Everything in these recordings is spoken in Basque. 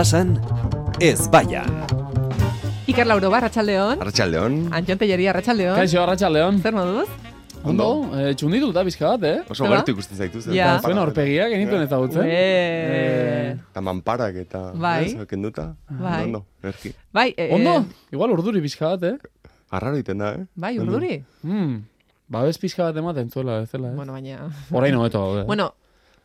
Pasan, ez baian. Iker Lauro bar, Arratxaldeon. Arratxaldeon. Antion Telleria, Arratxaldeon. Kaixo, arratsaldeon. Zer moduz? Ondo, eh, txunditu da bizka bat, eh? Oso gertu ikusten zaituz. eh? Ja. Zuen aurpegiak genituen ezagutzen. Eh, Eta manparak eta... Bai. ez, Kenduta. Bai. Ondo, erki. Bai, eh, Ondo, igual urduri bizka bat, eh? Arraro iten da, eh? Bai, urduri. Hmm, babes pizka bat ematen zuela, ez dela, eh? Bueno, baina... Orain hobeto gaude. Bueno,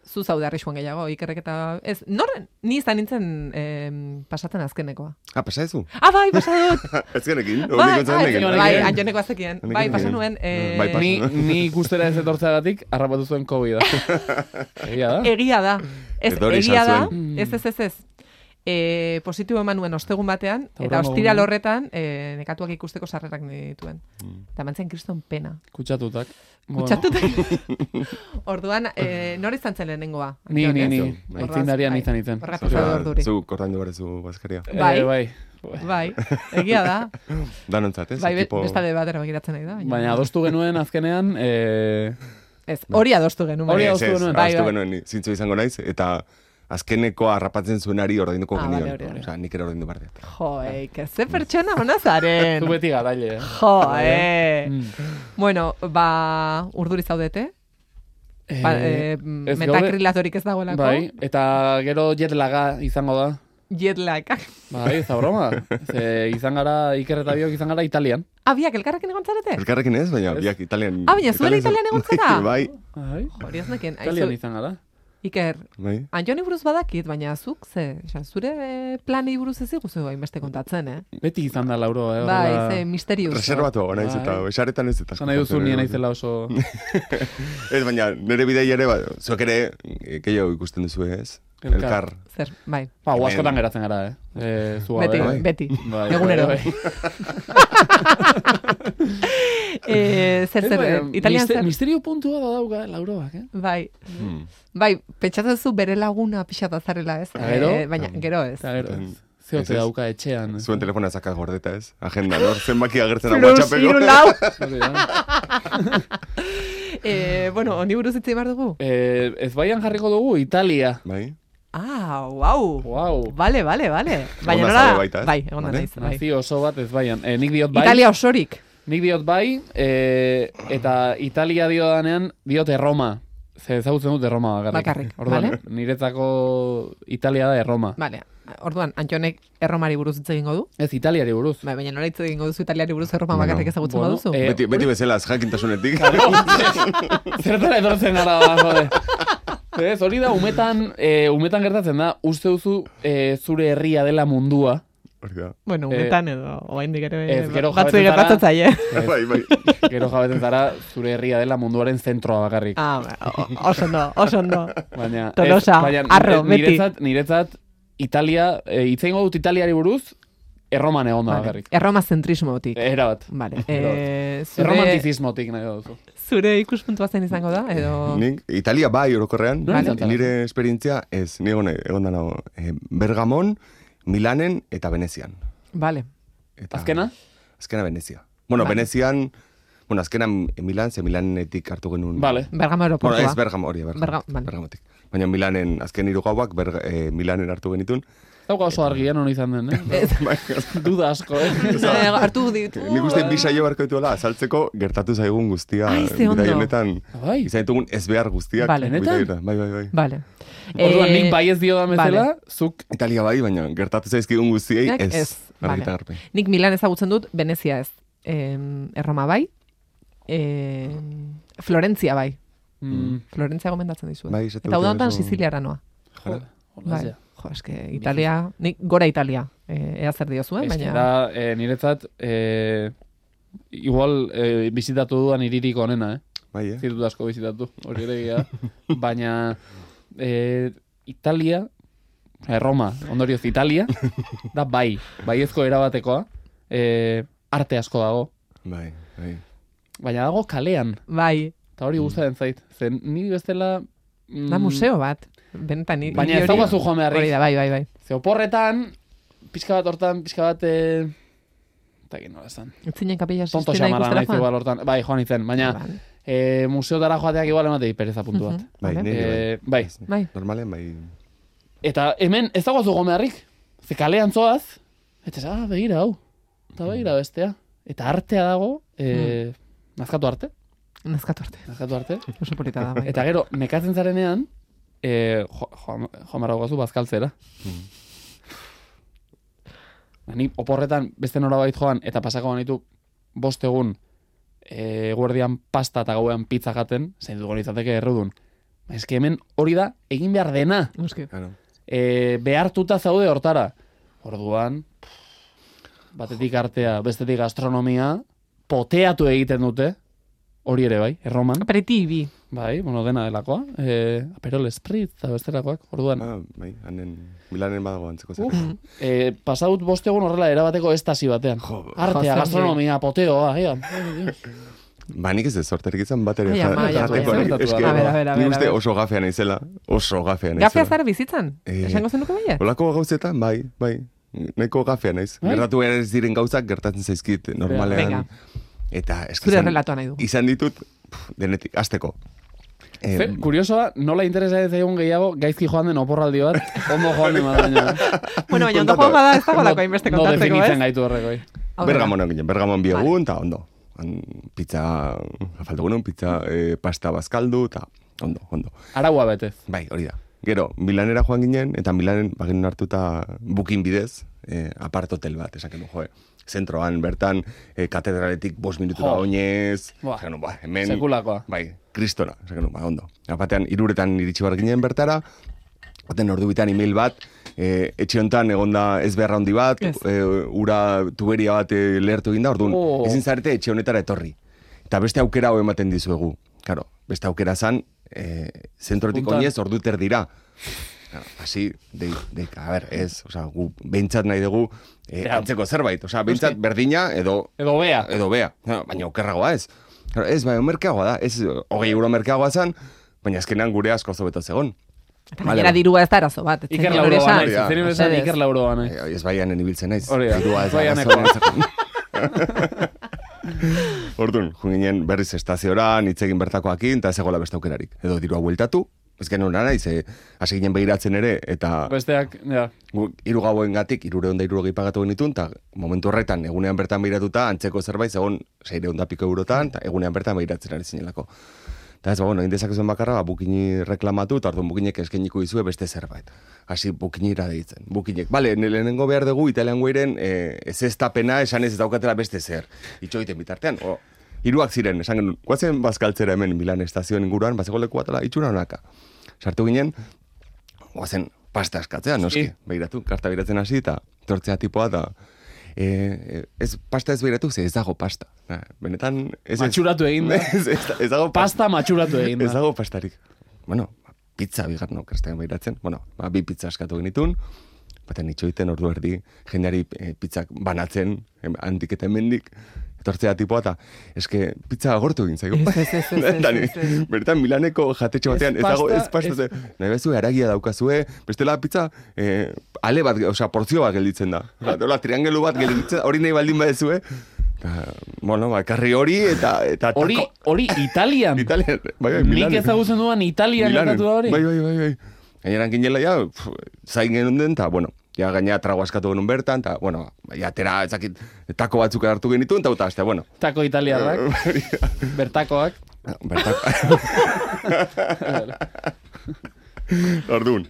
zu zaude arriskuan gehiago, ikerrek eta... Ez, nor, ni izan nintzen em, pasatzen azkenekoa. Ah, pasa ezu? Ah, bai, pasa dut! Ez genekin, bai, hori kontzen bai, honekin. bai, antioneko azekien. Bai, pasa nuen... Eh, Bai, pasa. Ni, ni ikustera ez etortzeagatik, harrapatu zuen COVID-a. Egia da? Egia da. Ez, egia da. Ez, ez, ez, ez. E, positibo eman nuen ostegun batean, Ta eta ostiral egunean? horretan e, nekatuak ikusteko sarrerak nituen. Mm. Eta mantzen kriston pena. Kutsatutak. Kutsatuta. Orduan, e, nor izan zen lehenengoa? Ni, ni, ni. Aitzindarian bai. izan orduri. Zu kortaindu barezu bazkaria. Bai. Bai. Bai, egia da. Danontzat, ez? Bai, be- Ekipo- bestalde batera begiratzen nahi da. Baina adostu genuen azkenean, eh, Ez, hori adostu genuen. Hori bai. Adostu genuen. Bai, adostu bai. genuen, ni zintzu izango naiz, eta azkeneko harrapatzen zuenari ordainduko Ah, genion. hori. Osea, nik ere ordaindu behar diat. Jo, eike, ze pertsona hona zaren. zu beti garaile. eh? Jo, eh. Mm. Bueno, ba, urduri zaudete. Ba, Eh, eh, ez metakrilatorik ez dagoelako. Bai, eta gero jetlaga izango da. Jetlag. Bai, ez da broma. Ze izan gara, Iker eta biok izan gara Italian. Abiak elkarrekin egon zarete? Elkarrekin ez, baina biak italian... Ah, baina zuela Italian egon zara? bai, Hori ez nekien. Italian izan gara. Iker, bai. Anjoni buruz badakit, baina zuk ze, esan, zure eh, planei buruz ez iguzu hainbeste kontatzen, eh? Beti izan da lauro, eh? Bai, horrela- ze misterius. Reservatu hau naiz eta Bai. esaretan ez eta. Esan nahi duzu nien naizela oso... Ez, baina nire bidei ere, ba, zuek ere, eh, gehiago ikusten duzu ez? Elkar. Elkar. Zer, bai. Ba, gu askotan geratzen gara, eh? eh zu Beti, bai. beti. Bai, Egunero. bai, eh, zer, Ez, zer, eh, italian mister- zer? Misterio puntua da dauka, eh, lauroak, eh? Bai, Hmm. bai, pentsatzen zu bere laguna pixata zarela, ez? Eta gero? Eh, baina, gero ez. Gero, Eten- zeote ez, ez. dauka etxean. Zuen telefona zaka gordeta ez? Agenda, nor? Zenbaki agertzen da Plus, WhatsAppeko. hiru lau. Eh, bueno, honi buruz hitz egin behar dugu? Eh, ez baian jarriko dugu Italia. Bai? Ah, wow. Wow. Vale, vale, vale. Baina nola... baita, ez? Bai, egon da Vale. naiz. Bai. Nazio oso bat ez baian. Eh, nik diot bai. Italia osorik. Nik diot bai, eh, eta Italia dio danean, diot Erroma. Ze ezagutzen dut Erroma bakarrik. Bakarrik, Orduan, vale. niretzako Italia da Erroma. Vale. Orduan, Antionek erromari buruz hitz egingo du. Ez Italiari buruz. Bai, baina nola hitz egingo duzu italiari buruz erroma Bueno, bakarrik ezagutzen bueno, baduzu. eh, Beti, beti bezala, ez jakintasunetik. Zertara etortzen gara, ba, jode. Ez, hori da, umetan, eh, umetan gertatzen da, uste duzu eh, zure herria dela mundua. Hori da. Bueno, eh, umetan edo, oraindik ere ez, gero jabetzen gertatzen zaie. Bai, bai. gero jabetzen zara, zure herria dela munduaren zentroa bakarrik. Ah, o- oso ondo, oso ondo. Baina, Tolosa, ez, baina arro, nire- beti. niretzat, niretzat, Italia, e, itzengo dut Italiari buruz, erroman egon da Vale. bakarrik. Erroma zentrismotik. Era bat. Vale. Eh, zure, Erromantizismotik nahi duzu. zure ikuspuntua zen izango da, edo... Nik, Italia bai orokorrean, Vale. nire esperientzia ez, ni egon, egon da nago, eh, Bergamon, Milanen eta Venezian. Vale. Eta, Azkena? Azkena Venezia. Bueno, Vale. Venezian, bueno, azkena Milan, ze Milanetik hartu genuen. Vale. Bergamo Bueno, aeroportua. ez Bergamo, hori, Bergamo, Berga- vale. Bergamotik. Baina Milanen, azken hiru gauak, Berga, eh, Milanen hartu genitun. Dauka oso argian hori izan den, eh? Bai, Duda asko, eh? eh, hartu ditu. Nik uste bi saio barko dituela azaltzeko gertatu zaigun guztia. Ai, ze ondo. honetan, Bai. izan ditugun ez behar guztiak. Benetan? bidaietan. Bai, bai, bai. Vale. Orduan, Eh, nik bai ez dio da bezala, zuk Italia bai, baina gertatu zaizkigun guztiei ez. ez, garbi. Nik Milan ezagutzen dut, Venezia ez. Erroma bai. Florentzia bai. Mm, Florentzia gomendatzen dizu. Bai, Eta udantan Siciliara noa. jo, Bai. Jo, eske Italia, nik gora Italia. Eh, ea zer diozuen, Ez baina... da, eh, niretzat, eh, igual eh, bizitatu dudan iririk onena, eh? Bai, eh? Zitut asko bizitatu, hori ere egia da. Baina, eh, Italia, eh, Roma, ondorioz Italia, da bai, baiezko erabatekoa, eh, arte asko dago, Bai, bai. baina dago kalean, Bai, eta hori gustatzen zait. Zen, ni bestela... mm, da museo bat. Benetan, Baina ez hori- daukazu joan beharrik. Hori da, bai, bai, bai. Ze oporretan, pixka bat hortan, pixka bat... Eh, eta egin nola esan. Utzinen kapilla Tonto sistema xamarra ikustera naiz joan? igual hortan. Bai, joan izen, baina Vale. eh, museotara joateak igual ematei pereza puntu bat. Bai, vale. niri Eh, bai, Bai. Normalean, bai. Eta hemen ez dago zugo beharrik. Ze kalean zoaz, eta ah, begira, hau. Eta begira bestea. Eta artea dago, e, nazkatu arte. Nazkatu arte. Nazkatu arte. Oso polita da, bai. Eta gero, nekatzen zarenean, e, jo, jo, jo bazkaltzera. Ni oporretan beste norabait joan, eta pasako banitu bost egun e, guardian pasta eta gauean pizza jaten, zein dugu litzateke errudun. Ez que hemen hori da, egin behar dena. Noski. Claro. E, behartuta zaude hortara. Orduan, batetik artea, bestetik gastronomia, poteatu egiten dute, hori ere bai, erroman. Aperitibi. Bai, bueno, dena delakoa. E, aperol esprit, eta bestelakoak, orduan. Ah, bai, hanen, Milanen badago antzeko zer. Uf, e, pasaut boste egun horrela erabateko estasi batean. Jo, Artea, Jo, gastronomia, poteoa, ea. Ba, nik ez ez sorterik izan bat ere Ai, ama, ai, ama, jateko. ai, nik- ai, eske, a ber, a ber, a Nik ber, uste a ber. oso gafea naizela. Oso gafea naizela. Gafea zara bizitzan? Eh, Esango zenuke baiet? Olako gauzetan, bai, bai. Nahiko gafea naiz. Bai? Gertatu behar ez diren gauzak gertatzen zaizkit normalean. Venga. Eta eske Zure izan- relatoa nahi du. Izan ditut, pff, denetik, azteko. Eh, Fe, kuriosoa, nola interesa ez zaigun gehiago gaizki joan den oporraldi bat, ondo joan den baina. Bueno, baina ondo joan bada ez dago lako hainbeste no kontatzeko, definitzen ez? gaitu horrekoi. Hau da. Bergamon ginen, Bergamon bi Vale. egun, eta ondo. Han, pizza, falta guen, pizza, eh, pasta bazkaldu, eta ondo, ondo. Araua betez. Bai, hori da. Gero, Milanera joan ginen, eta Milanen bagin hartuta bukin bidez, eh, apart hotel bat, esaken du, joe. Zentroan, bertan, eh, katedraletik bost minutura Jo. oinez, esaken ba, hemen... Sekulakoa. Bai, kristona, esaken du, ba, ondo. Apatean, iruretan iritsi bar ginen bertara, Baten ordu bitan email bat, e, etxe honetan egonda ez beharra handi bat, Ez. e, ura tuberia bat e, lehertu egin da, orduan, Oh. ezin zarete etxe honetara etorri. Eta beste aukera hau ematen dizuegu. Claro, beste aukera zan, e, zentrotik oinez ordu ter dira. Claro, Hasi, de, de, a ber, ez, osea, gu behintzat nahi dugu e, Ja. antzeko zerbait. Osea, behintzat berdina edo Edo bea. edo bea, no, baina okerragoa ez. Ez, baina merkeagoa da, ez hogei euro merkeagoa zan, baina azkenean gure asko zobeto zegon. Eta Vale, gainera dirua ez da arazo bat. Iker lauroa naiz. Zer esan Mesedez. Iker lauroa naiz. Eh, ez baianen ibiltzen naiz. Dirua ez da arazoa. Orduan, junginen berriz estaziora, nitzegin bertakoakin, eta ez egola beste aukerarik. Edo dirua bueltatu, ez genuen naiz, e, hasi ginen begiratzen ere, eta Besteak, ja. iru gauen gatik, irure honda irurogei pagatu genitun, eta momentu horretan, egunean bertan begiratuta, antzeko zerbait, zegoen seire honda piko eurotan, eta egunean bertan begiratzen ari zinelako. Eta ez, ba, bueno, indezakezuen bakarra, ba, bukini reklamatu, eta orduan bukinek eskeniko izue beste zerbait. Hasi bukinira deitzen. Bukinek, bale, ne- lehenengo behar dugu, italian guairen, e, ez ez tapena, esan ez daukatela beste zer. Itxo egiten bitartean, o, hiruak ziren, esan genuen, guazen bazkaltzera hemen Milan estazioen inguruan, bazeko leku batela, itxura honaka. Sartu ginen, guazen pasta eskatzea, noski, Sí. behiratu, karta behiratzen hasi, eta tortzea tipoa, eta e, ez pasta ez behiratu, ze ez dago pasta. Na, benetan, ez, ez, Matxuratu egin da. ez, ez, ez dago pasta. Pasta matxuratu egin Ez da. dago pastarik. Bueno, ba, pizza bigarren okerstean behiratzen. Bueno, ba, bi pizza eskatu genitun. Baten itxoiten ordu erdi, jendeari e, pizzak banatzen, em, handik eta hemendik, etortzea tipoa, eta eske pizza agortu egin zaigu. Ez, ez, ez. Bertan Milaneko jatetxe batean, Ez dago, ez pasta, ez- nahi bezu, aragia daukazue, bestela pizza, eh, ale bat, osea, porzio bat gelditzen da. Dola, triangelu bat gelditzen da, hori nahi baldin badezue, bueno, ba, karri hori, eta, eta Hori, tako- hori Italian. Italian, bai, bai, Nik Milanen. ezagutzen duan Italian gertatu da hori. Bai, bai, bai, bai. Gaineran ginela, ja, zain genuen den, eta, bueno, ja gaina trago askatu genuen bertan, eta, bueno, ja, tera, ezakit, tako batzuk hartu genituen, eta, eta, bueno. Tako italiarrak, bertakoak. Bertako. Orduan,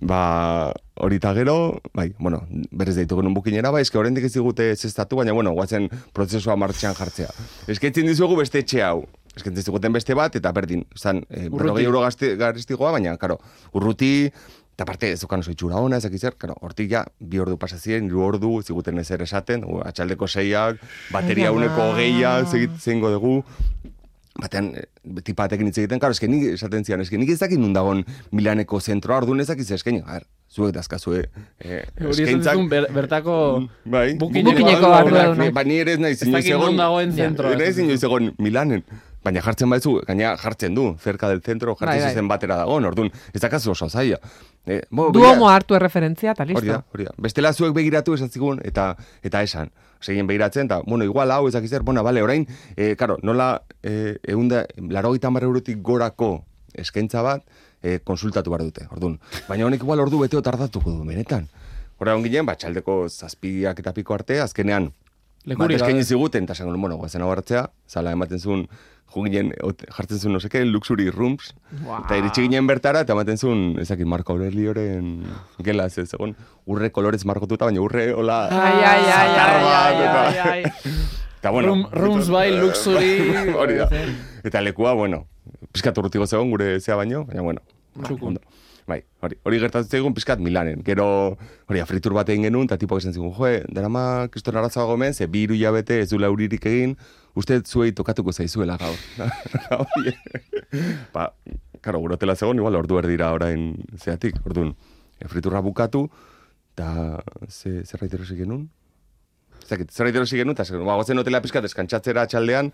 ba, hori eta gero, bai, bueno, berez deitu genuen bukinera, bai, eske horrendik ez digute ez estatu, baina, bueno, guatzen prozesua martxan jartzea. Esketzen dizuegu beste etxe hau. Esketzen dizuguten beste bat, eta berdin, zan, e, berrogei euro garestigoa, baina, karo, urruti, eta parte ez dukan oso itxura ona, ezak zer, karo, hortik ja, bi ordu pasazien, hiru ordu, ziguten ezer esaten, u, atxaldeko seiak, bateria uneko geia, zengo dugu, batean, eh, tipa batekin hitz egiten, karo, eske nik esaten zian, eske nik ez dakit nun dagon Milaneko zentroa, orduan ez dakit eskaini, a ber, zuek dazkazue, eh, Hori esan dizun ber, bertako bai, bukineko Bukineko. Ba, ez naiz Ez dakit non dagoen Ja. zentroa. Ez naiz inoiz egon Milanen. Baina jartzen baizu, gaina jartzen du, cerca del centro, Bai, jartzen bai. zuzen batera dagoen, orduan, ez dakazu oso zaila. Eh, bo, Du begira- homo hartu erreferentzia, eta Hori listo. da, hori da. Bestela zuek begiratu esan zigun, eta eta esan. Segin begiratzen, eta, bueno, igual hau ezak zer, bueno, bale, orain, e, karo, nola, e, eunda, laro eurotik gorako eskaintza bat, e, konsultatu behar dute, orduan. Baina honek igual ordu beteo tardatuko du, benetan. Horra hon ginen, ba, txaldeko zazpiak eta piko arte, azkenean, Lekuri bat eskaini gabe. ziguten, eta esan bueno, guazen hau hartzea, zala ematen zuen, jo ginen, ot- jartzen zuen, no seke, luxury rooms, Wow. eta iritsi ginen bertara, eta ematen zuen, ezakit, Marco Aurelioren gela, ez egon, urre kolorez margotuta, baina urre, hola, Ai, ai, ai, ai, ai, eta- ai, ai. Eta bueno, Room- rooms by luxury. Hori da. Eta lekua, bueno, pizkat urrutiko zegoen gure zea baino, baina bueno. Txukun. ondo. Bai, hori, hori gertatu zaigun pizkat Milanen. Gero, hori, fritur bat egin genuen, eta tipo esan zigun, joe, darama kriston arazoa gomen, ze bi hiru hilabete ez du lauririk egin, uste zuei tokatuko zaizuela gaur. Ba, karo, gure hotela zegoen, igual ordu erdira orain zeatik, orduan, friturra bukatu, eta ze, zerbait erosi genuen? Zakit, zerbait erosi genuen, eta zer, ba, gozen hotela pizkat eskantzatzera txaldean,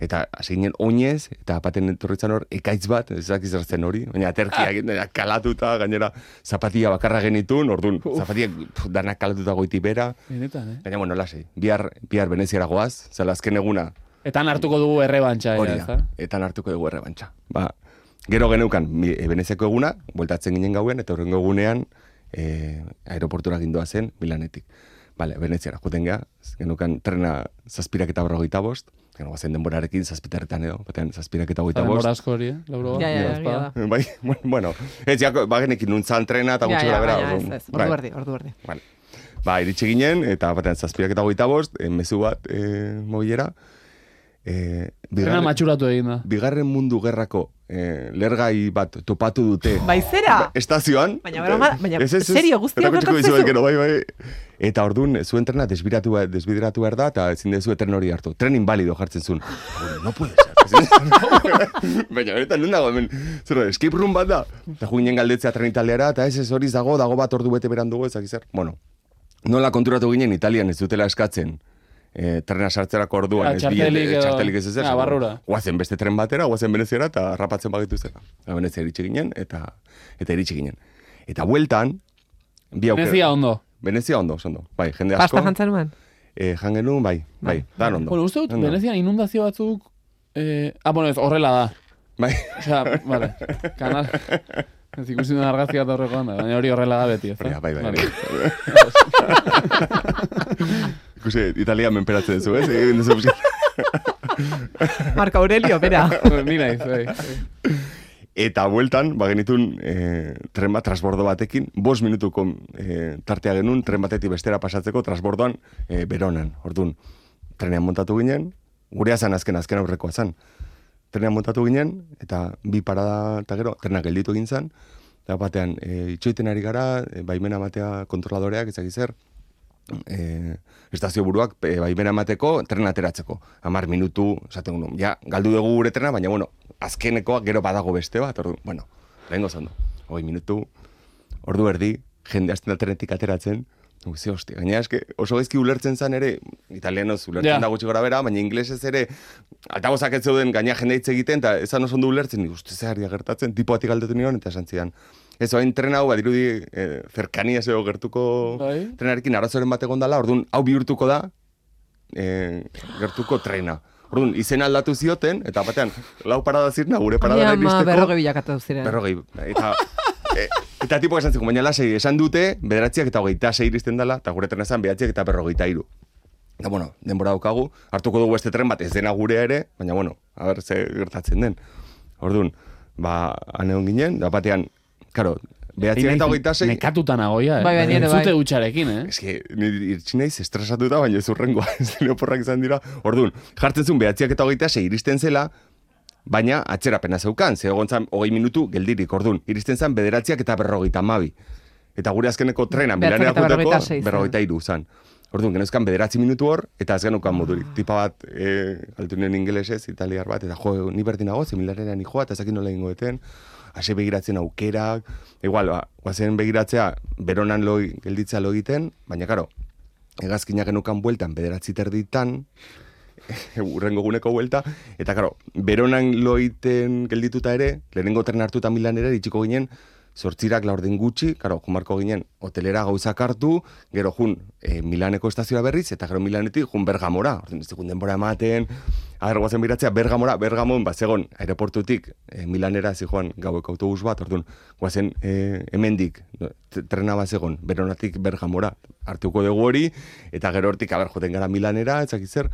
eta hasi ginen oinez, eta apaten etorritzen hor, ekaitz bat, ez dakiz zer zen hori, baina aterkia egin, dena kalatuta, gainera, zapatia bakarra genitun, orduan, zapatiak pf, danak kalatuta goiti bera, Benetan, eh? baina, bueno, lasei, bihar, bihar Veneziara goaz, zela azken eguna, Eta hartuko dugu errebantxa, hori ja, da, ezta? eta hartuko dugu errebantxa. Ba, gero geneukan, mi- e, Veneziako eguna, bueltatzen ginen gauen, eta horrengo egunean, e, aeroportura gindoa zen, Milanetik. Bale, Veneziara, joten geha, geneukan trena zazpirak eta berrogeita bost, gero guazen denborarekin zazpiterretan edo, batean zazpirak eta Denbora bost. asko hori, eh? Lauro bat. Ja, ja, ja. Bai, bueno, ez, jako, bagenekin nuntzan trena eta Ja, gutxi ja, bera. baina orduan, ez, ez, bai. ordu erdi, ordu erdi. Vale. Ba, iritsi ginen, eta batean zazpirak eta hogeita bost, e, mezu bat e, mobilera. E, Trena matxuratu egin da. bigarren mundu gerrako eh, lergai bat topatu dute. Baizera? Ba, estazioan. Baina, broma, baina, Ez, ez, ez. serio, guztia gero, bai, bai. Eta orduan, zuen trena desbiratu, desbideratu behar da, eta ezin dezu tren hori hartu. Tren invalido jartzen zuen. Bueno, no puede ser. Baina, benetan, nun dago, hemen, zer da, escape room bat da. Eta jo ginen galdetzea tren italiara, eta ez ez horiz dago, dago bat ordu bete beran dugu, ezak zer. Bueno, nola konturatu ginen Italian ez dutela eskatzen, e, trena sartzerako orduan, Ah, ez txartelik billete- edo- txartelik ez ez ez. Ah, barrura. Guazen beste tren batera, guazen Veneziara, eta rapatzen bagitu zera. Eta Venezia iritsi ginen, eta, eta iritsi ginen. Eta bueltan, bi aukera. Venezia ondo. Venezia ondo, ondo. Bai, jende asko. Pasta jantzen nuen? Eh, jan genuen, bai, bai, dan ondo. Bueno, uste dut, Ondo. Venezian inundazio batzuk... Eh, ah, bueno, ez, horrela da. Bai, Osea, vale, kanal... Ez ikusi duen argazki bat horrekoan da, baina hori horrela da beti, ez da, bai, bai. Vale. ikusi, Italia menperatzen duzu, ez? Egin duzu. Marco Aurelio, bera. Ni naiz, bai. Eta bueltan, ba genitun, eh, tren bat, transbordo batekin, bost minutuko eh, tartea genuen, tren batetik bestera pasatzeko, transbordoan, eh, beronan. Orduan, trenean montatu ginen, gurea zan azken, azken aurrekoa zan. Trenean montatu ginen, eta bi parada eta gero, trenak gelditu egin zan, eta batean, e, itxoiten ari gara, e, baimena matea kontroladoreak, ezak zer, e, estazio buruak e, baimena emateko tren ateratzeko. Hamar minutu, esaten guen, ja, galdu dugu gure trena, baina, bueno, azkenekoa gero badago beste bat, ordu, bueno, lehenko zondo. Hoi minutu, ordu erdi, jende azten da trenetik ateratzen, Ui, ze hostia, gaina eske oso gaizki ulertzen zan ere, italianoz ulertzen Ja. da gutxi gora bera, baina inglesez ere, altagozak ez zeuden gaina jende hitz egiten, eta ezan oso ondo ulertzen, nik uste zehari gertatzen, tipo batik galdetu nion, eta esan zidan. Ez oain tren hau, badirudi, eh, zerkania zego gertuko Bai. trenarekin arazoren bat egon dala, orduan, hau bihurtuko da, eh, gertuko trena. Orduan, izen aldatu zioten, eta batean, lau parada zirna, gure parada Ai, ama, iristeko. berroge bilakatu ziren. Berrogei. Eta, e, eta tipo esan zikun, baina lasei, esan dute, bederatziak eta hogeita sei iristen dela, eta gure trena esan bederatziak eta berrogeita iru. Eta, bueno, denbora daukagu, hartuko dugu este tren bat ez dena gurea ere, baina, bueno, a ber, ze gertatzen den. Orduan, ba, han egon ginen, da batean, karo, bederatziak eta hogeita sei, Nekatuta nagoia, eh? Bai, bai, ere, bai. Entzute hutsarekin, eh? Ez que, ni irtsi naiz estresatuta, baina ez urrengoa, ez izan dira. Orduan, jartzen zuen behatziak eta hogeita sei iristen zela, baina atzerapena zeukan, ze egon zan hogei minutu geldirik, orduan, iristen zen bederatziak eta berrogeita mabi. Eta gure azkeneko trena, milanera juteko, berrogeita iru zan. Orduan, genezkan bederatzi minutu hor, eta ez genukan modurik. Tipa bat, e, altunen ingelesez, italiar bat, eta jo, ni berdinago, ze milanera ni joa, eta ezakin nola ingo eten, hase begiratzen aukerak, igual, ba, guazen begiratzea, beronan lo egiten, baina, karo, egazkinak genukan bueltan, bederatzi terditan, urrengo guneko buelta, eta karo, beronan loiten geldituta ere, lehenengo tren hartuta milan ere, itxiko ginen, sortzirak laurden gutxi, karo, jumarko ginen hotelera gauzak hartu, gero jun e, Milaneko estazioa berriz, eta gero Milanetik jun Bergamora, orduan ez denbora ematen, aher guazen biratzea, Bergamora, Bergamon, ba, zegon, aeroportutik e, Milanera zijoan gaueko autobus bat, orduan, guazen e, hemendik, t- trena bat zegon, beronatik Bergamora, hartuko dugu hori, eta gero hortik, aber, joten gara Milanera, etzak zer,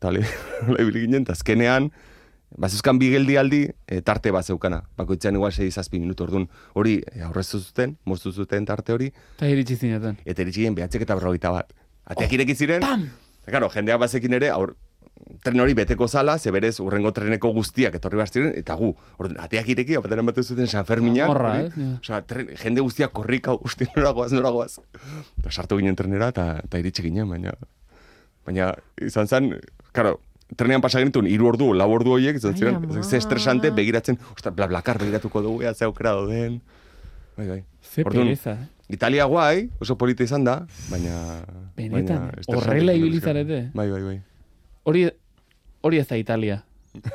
eta le, le ibili ginen, eta azkenean, Bazuzkan bi geldialdi, e, tarte bat zeukana. Bakoitzean igual 6 zazpi minutu orduan hori e, aurreztu zuten, moztu zuten tarte hori, Eta iritsi zineten. eta iritsi ginen behatzek eta berrogeita bat. Ateak ireki ziren, eta karo, jendeak bazekin ere, aur, tren hori beteko zala, ze berez urrengo treneko guztiak etorri behar ziren, eta gu, orduan, ateak ireki, apateren bat zuten San Ferminak, Horra, eh, ja. Osea, tren, jende guztiak korrika, uste nora goaz, nora goaz. Eta sartu ginen trenera, eta iritsi ginen, baina, baina izan zen, karo, trenean pasa genituen hiru ordu, lau ordu horiek, Ai, ziren, ze estresante, begiratzen, ostra, bla, blakar begiratuko dugu, ea ze aukera dauden. Bai, bai. Ze Orduan, pereza, eh? Italia guai, oso polita izan da, baina... Benetan, horrela ikusi ibili zen. zarete. Bai, bai, bai. Hori, hori ez da Italia.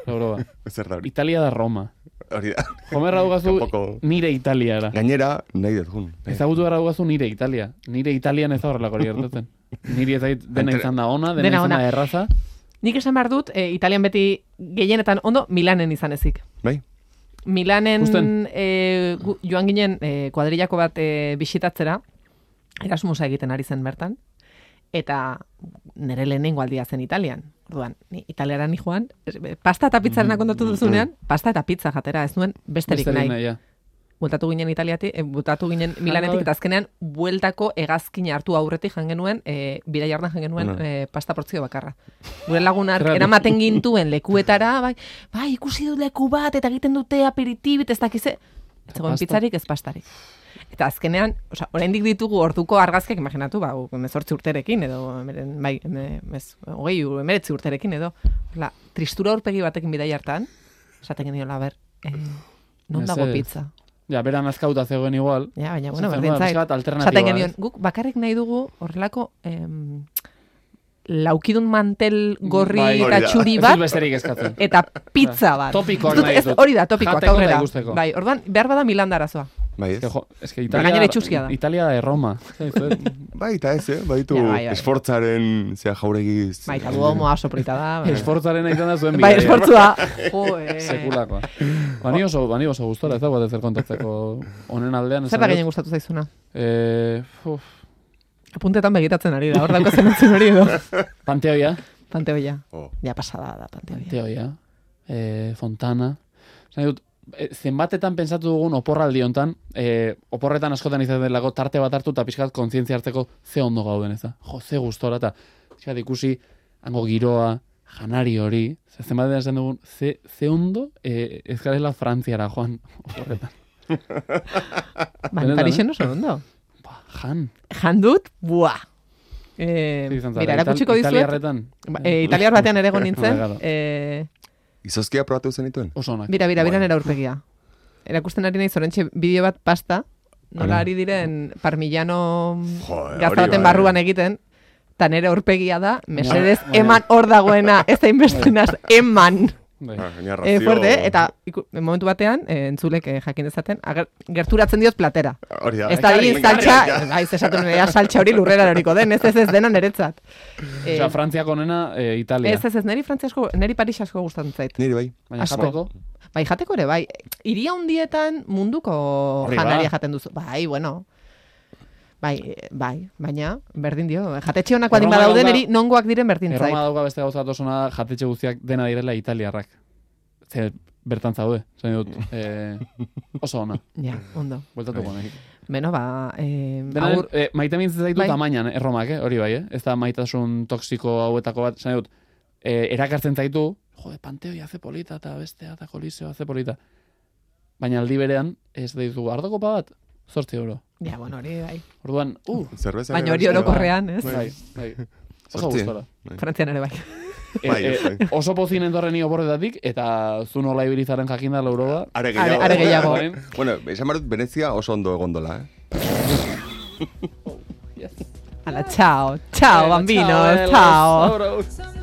Lauro ba. Zer da hori. Italia da Roma. Hori da. Jomerra dugazu Kanpoko- nire Italiara. Gainera, nahi dut jun. Ezagutu gara dugazu nire Italia. Nire Italian ez da horrelako hori gertatzen. Niri ez zait dena izan da ona, dena, Dena izan da erraza. Nik esan behar dut, e, Italian beti gehienetan ondo, Milanen izan ezik. Bai? Milanen Usten. e, gu- joan ginen e, kuadrillako bat e, bisitatzera, Erasmusa egiten ari zen bertan, eta nire lehenengo aldia zen Italian. Orduan, ni Italiara ni joan, pasta eta pizzaren kontatu duzunean, pasta eta pizza jatera, ez nuen besterik Besterik nahi. ja. Bueltatu ginen Italiatik, e, bueltatu ginen Milanetik, eta azkenean bueltako hegazkina hartu aurretik jan genuen, e, bira jardan jan genuen Ona. e, pasta portzio bakarra. Gure lagunak eramaten gintuen lekuetara, bai, bai, ikusi dut leku bat, eta egiten dute aperitibit, ez dakize, ez zegoen pizzarik, ez pastarik. Eta azkenean, osea, oraindik ditugu orduko argazkiak, imaginatu, ba, mezortzi urterekin, edo, bai, ez, hogei, emeretzi urterekin, edo, la, tristura aurpegi batekin bidai hartan, esaten geniola, a ber, eh, non dago pizza? Ja, beran azkauta zegoen igual. Ja, baina, bueno, berdin Esaten genion, guk bakarrik nahi dugu horrelako em, laukidun mantel gorri Bai. eta txuri bat, dut besterik eskatzen. eta pizza bat. Topikoak dut- nahi ditut. Hori da, topikoak, ikusteko. Bai, orduan, behar bada Milan da arazoa. Bai, ez? Eske, eske Gainera Italia, itxusia da. Italia da Roma. Bai, eta ez, eh? Baditu Ja, bai, bai. esfortzaren, zea jauregiz... Bai, eta duomoa oso polita da. bai. Esfortzaren egiten da zuen Bai, bidea. esfortzua. Jo, eh. Sekulakoa. Bani oso, bani oso gustora, ez dago zer kontatzeko honen aldean. Zer da gehien gustatu zaizuna? Eh, uf, Apuntetan begiratzen ari da, hor dauka zen entzun hori edo. Panteoia, Panteoia. Oh. Ja, pasada da, panteoia. Panteoia, eh, Fontana. Zan dut, zenbatetan pensatu dugun oporraldi hontan, eh, oporretan askotan izaten delako tarte bat hartu eta pixkat kontzientzia hartzeko ze ondo gauden ez da. Jo, ze gustora eta pixkat ikusi hango giroa, janari hori, ze zenbatetan esan dugun, ze, ze ondo eh, ez garela Frantziara joan oporretan. Ba, Benetan, Parixen oso ondo. Ba, jan. Jan dut, buah. Eh, mira, erakutsiko dizuet. Italiarretan Ba, eh, italiar batean ere egon nintzen. Claro. Izozkia probatu zenituen? oso onak. Bira, bira, bira nera urpegia. Erakusten ari nahi zorentxe bideo bat pasta, nola ari diren parmillano baten bai. barruan egiten, eta nere urpegia da, mesedez, eman hor dagoena, ez da inbestenaz, eman. Bai. Ah, gaina E, razio- fuerte, eh? eta iku, momentu batean, e, entzulek eh, jakin dezaten, ager, gerturatzen diot platera. Hori da. Ez da egin saltxa, ja. bai, zesatu nire, saltxa hori lurrera eroriko den, ez ez ez dena niretzat. Eh, Osea, Frantziako nena, eh, Italia. ez ez ez, niri frantziasko, niri Paris asko gustatzen zait. Niri bai. Baina asko. jateko, Bai, jateko ere, bai. Iria hundietan munduko janaria ba. jaten duzu. Bai, bueno. Bai, eh, bai, baina, berdin dio. Jatetxe honak Erroma badaude, niri nongoak diren berdin Erroma zait. dauka beste gauza bat oso ona da, jatetxe guztiak dena direla italiarrak. Ze bertan zaude, zain dut, eh, oso ona, Ja, ondo. bueltatuko nahi. Beno, ba, eh, Dena, agur, eh, maite mintzen zaitu Bai. tamainan, erromak, eh? hori bai, eh? ez da maitasun toksiko hauetako bat, zain dut, eh, erakartzen zaitu, jode, panteoi haze polita, eta bestea, eta koliseo haze polita. Baina aldi berean, ez da ditugu, ardokopa bat, zortzi euro. ja, bueno, hori, bai. Orduan, uh, Zerbeza. Baina hori orokorrean, ez? bai, bai. Oso gustora. Frantzian ere bai. E, Bai, e, bai. oso pozinen torren ni oporretatik, eta zu nola ibilizaren jakinda lauro da. Are Are- gehiago. are gehiago. Orain, Bueno, esan behar dut Venezia oso ondo egondola, eh? Ala, chao, chao, Bueno, bambinos, chao, eh, chao. los-